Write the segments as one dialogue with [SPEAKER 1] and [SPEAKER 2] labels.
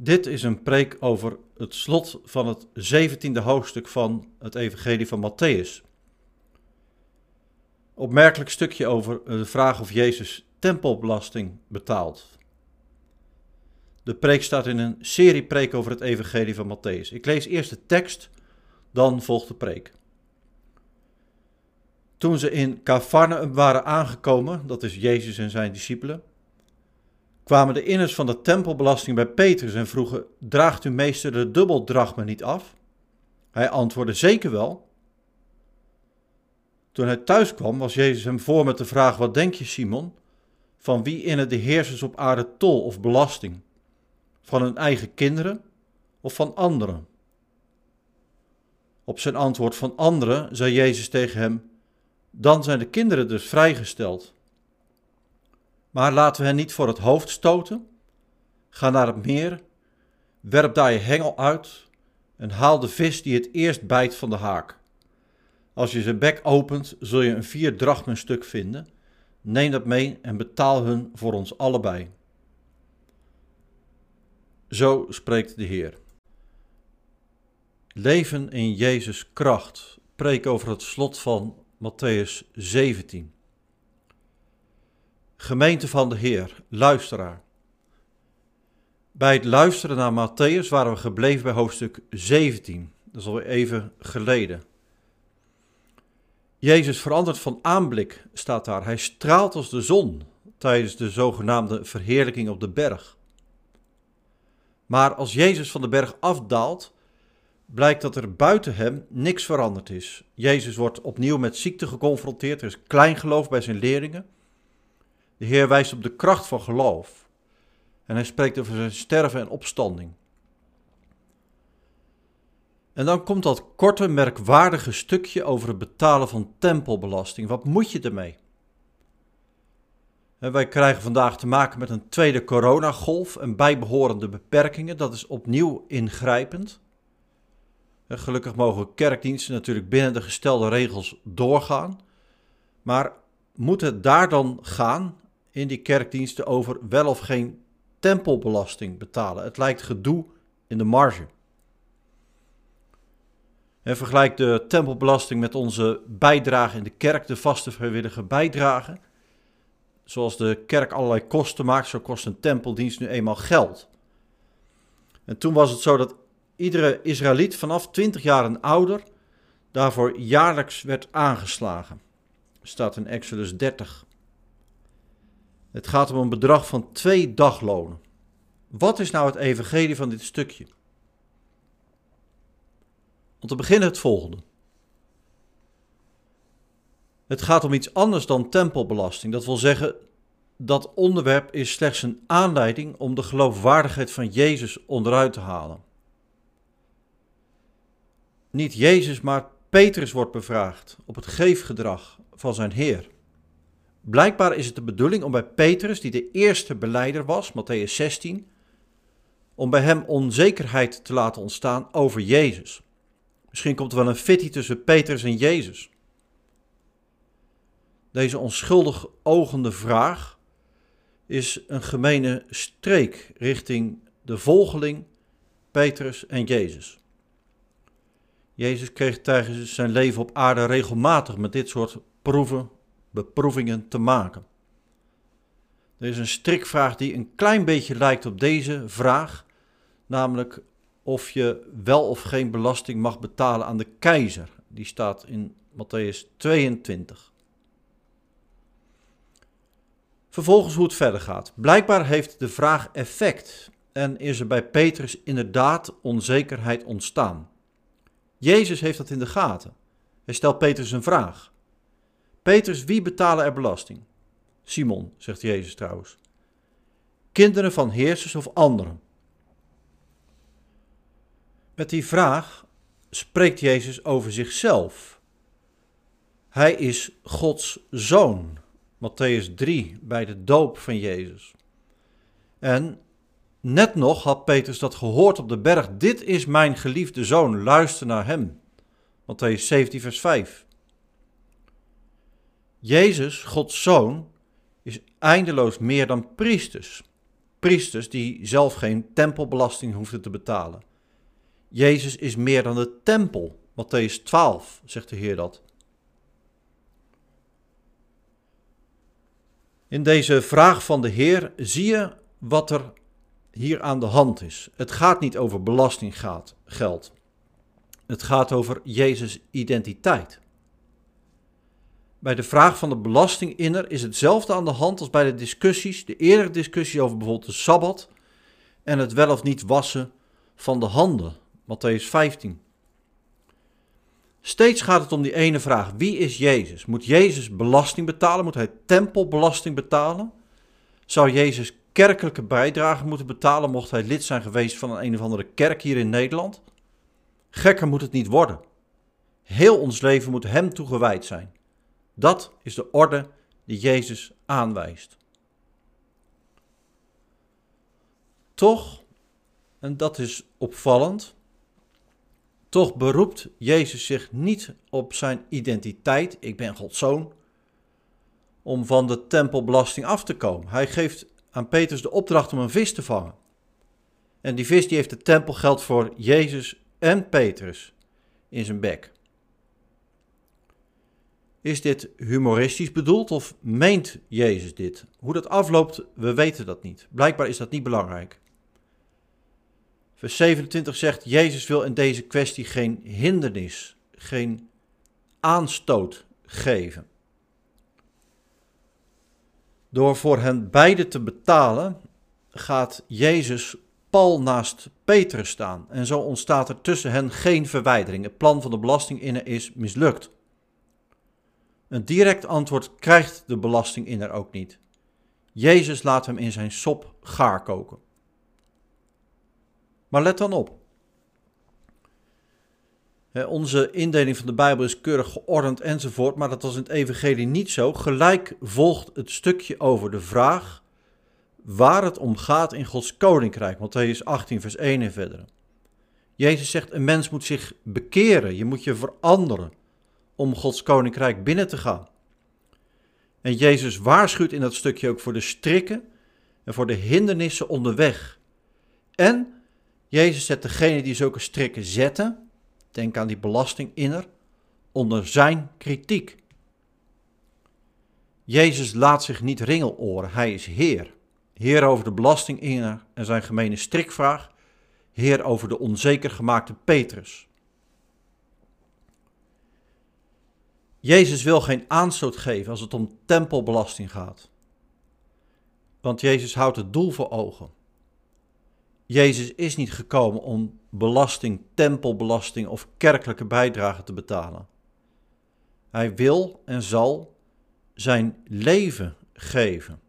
[SPEAKER 1] Dit is een preek over het slot van het zeventiende hoofdstuk van het Evangelie van Matthäus. Opmerkelijk stukje over de vraag of Jezus tempelbelasting betaalt. De preek staat in een serie preek over het Evangelie van Matthäus. Ik lees eerst de tekst, dan volgt de preek. Toen ze in Cafarnaum waren aangekomen, dat is Jezus en zijn discipelen, kwamen de inners van de tempelbelasting bij Petrus en vroegen: Draagt uw meester de dubbeldrachme niet af? Hij antwoordde: Zeker wel. Toen hij thuis kwam, was Jezus hem voor met de vraag: Wat denk je, Simon? Van wie innen de heersers op aarde tol of belasting? Van hun eigen kinderen of van anderen? Op zijn antwoord van anderen zei Jezus tegen hem: Dan zijn de kinderen dus vrijgesteld. Maar laten we hen niet voor het hoofd stoten. Ga naar het meer, werp daar je hengel uit en haal de vis die het eerst bijt van de haak. Als je zijn bek opent, zul je een vier drachmen stuk vinden. Neem dat mee en betaal hun voor ons allebei. Zo spreekt de Heer. Leven in Jezus kracht. Preek over het slot van Matthäus 17. Gemeente van de Heer, luisteraar. Bij het luisteren naar Matthäus waren we gebleven bij hoofdstuk 17. Dat is alweer even geleden. Jezus verandert van aanblik, staat daar. Hij straalt als de zon tijdens de zogenaamde verheerlijking op de berg. Maar als Jezus van de berg afdaalt, blijkt dat er buiten hem niks veranderd is. Jezus wordt opnieuw met ziekte geconfronteerd. Er is klein geloof bij zijn leerlingen. De Heer wijst op de kracht van geloof. En hij spreekt over zijn sterven en opstanding. En dan komt dat korte, merkwaardige stukje over het betalen van tempelbelasting. Wat moet je ermee? En wij krijgen vandaag te maken met een tweede coronagolf en bijbehorende beperkingen. Dat is opnieuw ingrijpend. En gelukkig mogen kerkdiensten natuurlijk binnen de gestelde regels doorgaan. Maar moet het daar dan gaan in die kerkdiensten over wel of geen tempelbelasting betalen. Het lijkt gedoe in de marge. En vergelijk de tempelbelasting met onze bijdrage in de kerk, de vaste vrijwillige bijdrage. Zoals de kerk allerlei kosten maakt, zo kost een tempeldienst nu eenmaal geld. En toen was het zo dat iedere Israëliet vanaf 20 jaar en ouder daarvoor jaarlijks werd aangeslagen. Staat in Exodus 30. Het gaat om een bedrag van twee daglonen. Wat is nou het evangelie van dit stukje? Om te beginnen het volgende. Het gaat om iets anders dan tempelbelasting. Dat wil zeggen, dat onderwerp is slechts een aanleiding om de geloofwaardigheid van Jezus onderuit te halen. Niet Jezus, maar Petrus wordt bevraagd op het geefgedrag van zijn Heer. Blijkbaar is het de bedoeling om bij Petrus, die de eerste beleider was, Matthäus 16, om bij hem onzekerheid te laten ontstaan over Jezus. Misschien komt er wel een fitty tussen Petrus en Jezus. Deze onschuldig ogende vraag is een gemene streek richting de volgeling Petrus en Jezus. Jezus kreeg tijdens zijn leven op aarde regelmatig met dit soort proeven beproevingen te maken. Er is een strikvraag die een klein beetje lijkt op deze vraag, namelijk of je wel of geen belasting mag betalen aan de keizer. Die staat in Matthäus 22. Vervolgens hoe het verder gaat. Blijkbaar heeft de vraag effect en is er bij Petrus inderdaad onzekerheid ontstaan. Jezus heeft dat in de gaten. Hij stelt Petrus een vraag. Petrus, wie betalen er belasting? Simon, zegt Jezus trouwens. Kinderen van heersers of anderen? Met die vraag spreekt Jezus over zichzelf. Hij is Gods zoon. Matthäus 3 bij de doop van Jezus. En net nog had Petrus dat gehoord op de berg. Dit is mijn geliefde zoon, luister naar hem. Matthäus 17 vers 5. Jezus, Gods zoon, is eindeloos meer dan priesters. priesters die zelf geen tempelbelasting hoefden te betalen. Jezus is meer dan de tempel. Matthäus 12 zegt de Heer dat. In deze vraag van de Heer zie je wat er hier aan de hand is. Het gaat niet over belastinggeld. Het gaat over Jezus' identiteit. Bij de vraag van de belastinginner is hetzelfde aan de hand als bij de discussies, de eerdere discussie over bijvoorbeeld de Sabbat en het wel of niet wassen van de handen, Matthäus 15. Steeds gaat het om die ene vraag: wie is Jezus? Moet Jezus belasting betalen? Moet hij tempelbelasting betalen? Zou Jezus kerkelijke bijdrage moeten betalen mocht hij lid zijn geweest van een, een of andere kerk hier in Nederland? Gekker moet het niet worden. Heel ons leven moet hem toegewijd zijn. Dat is de orde die Jezus aanwijst. Toch, en dat is opvallend, toch beroept Jezus zich niet op zijn identiteit, ik ben Gods zoon, om van de tempelbelasting af te komen. Hij geeft aan Petrus de opdracht om een vis te vangen. En die vis die heeft het tempelgeld voor Jezus en Petrus in zijn bek. Is dit humoristisch bedoeld of meent Jezus dit? Hoe dat afloopt, we weten dat niet. Blijkbaar is dat niet belangrijk. Vers 27 zegt: Jezus wil in deze kwestie geen hindernis, geen aanstoot geven. Door voor hen beiden te betalen, gaat Jezus pal naast Petrus staan. En zo ontstaat er tussen hen geen verwijdering. Het plan van de belastinginner is mislukt. Een direct antwoord krijgt de belastinginner ook niet. Jezus laat hem in zijn sop gaar koken. Maar let dan op. Onze indeling van de Bijbel is keurig geordend enzovoort, maar dat was in het Evangelie niet zo. Gelijk volgt het stukje over de vraag waar het om gaat in Gods koninkrijk. Matthäus 18, vers 1 en verder. Jezus zegt: een mens moet zich bekeren, je moet je veranderen om Gods koninkrijk binnen te gaan. En Jezus waarschuwt in dat stukje ook voor de strikken en voor de hindernissen onderweg. En Jezus zet degene die zulke strikken zetten, denk aan die belastinginner, onder zijn kritiek. Jezus laat zich niet ringeloren, hij is Heer. Heer over de belastinginner en zijn gemene strikvraag, Heer over de onzeker gemaakte Petrus. Jezus wil geen aanstoot geven als het om tempelbelasting gaat. Want Jezus houdt het doel voor ogen. Jezus is niet gekomen om belasting, tempelbelasting of kerkelijke bijdrage te betalen. Hij wil en zal zijn leven geven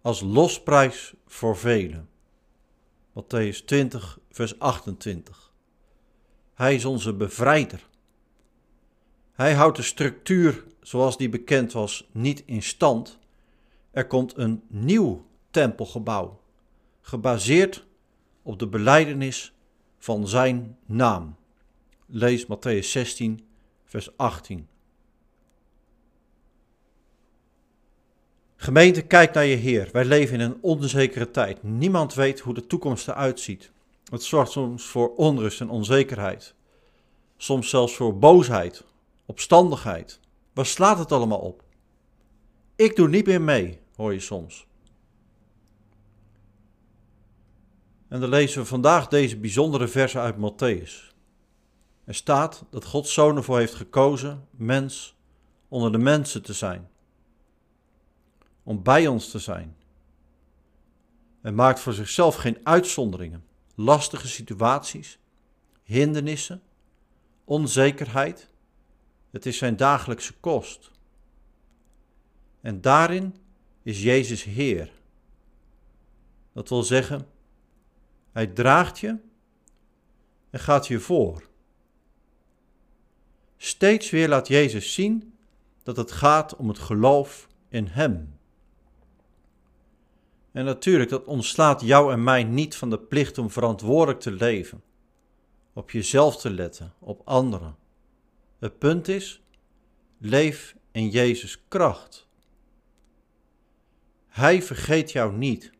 [SPEAKER 1] als losprijs voor velen. Matthäus 20, vers 28. Hij is onze bevrijder. Hij houdt de structuur zoals die bekend was niet in stand. Er komt een nieuw tempelgebouw, gebaseerd op de beleidenis van zijn naam. Lees Matthäus 16, vers 18. Gemeente, kijk naar je Heer. Wij leven in een onzekere tijd. Niemand weet hoe de toekomst eruit ziet. Het zorgt soms voor onrust en onzekerheid. Soms zelfs voor boosheid, opstandigheid. Waar slaat het allemaal op? Ik doe niet meer mee, hoor je soms. En dan lezen we vandaag deze bijzondere versen uit Matthäus. Er staat dat Gods Zoon ervoor heeft gekozen mens onder de mensen te zijn. Om bij ons te zijn. En maakt voor zichzelf geen uitzonderingen, lastige situaties, hindernissen, onzekerheid het is zijn dagelijkse kost. En daarin is Jezus Heer. Dat wil zeggen, Hij draagt je en gaat je voor. Steeds weer laat Jezus zien dat het gaat om het geloof in Hem. En natuurlijk, dat ontslaat jou en mij niet van de plicht om verantwoordelijk te leven, op jezelf te letten, op anderen. Het punt is, leef in Jezus kracht. Hij vergeet jou niet.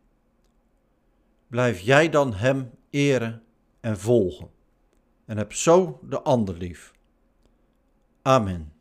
[SPEAKER 1] blijf jij dan Hem eren en volgen. En heb zo de ander lief. Amen.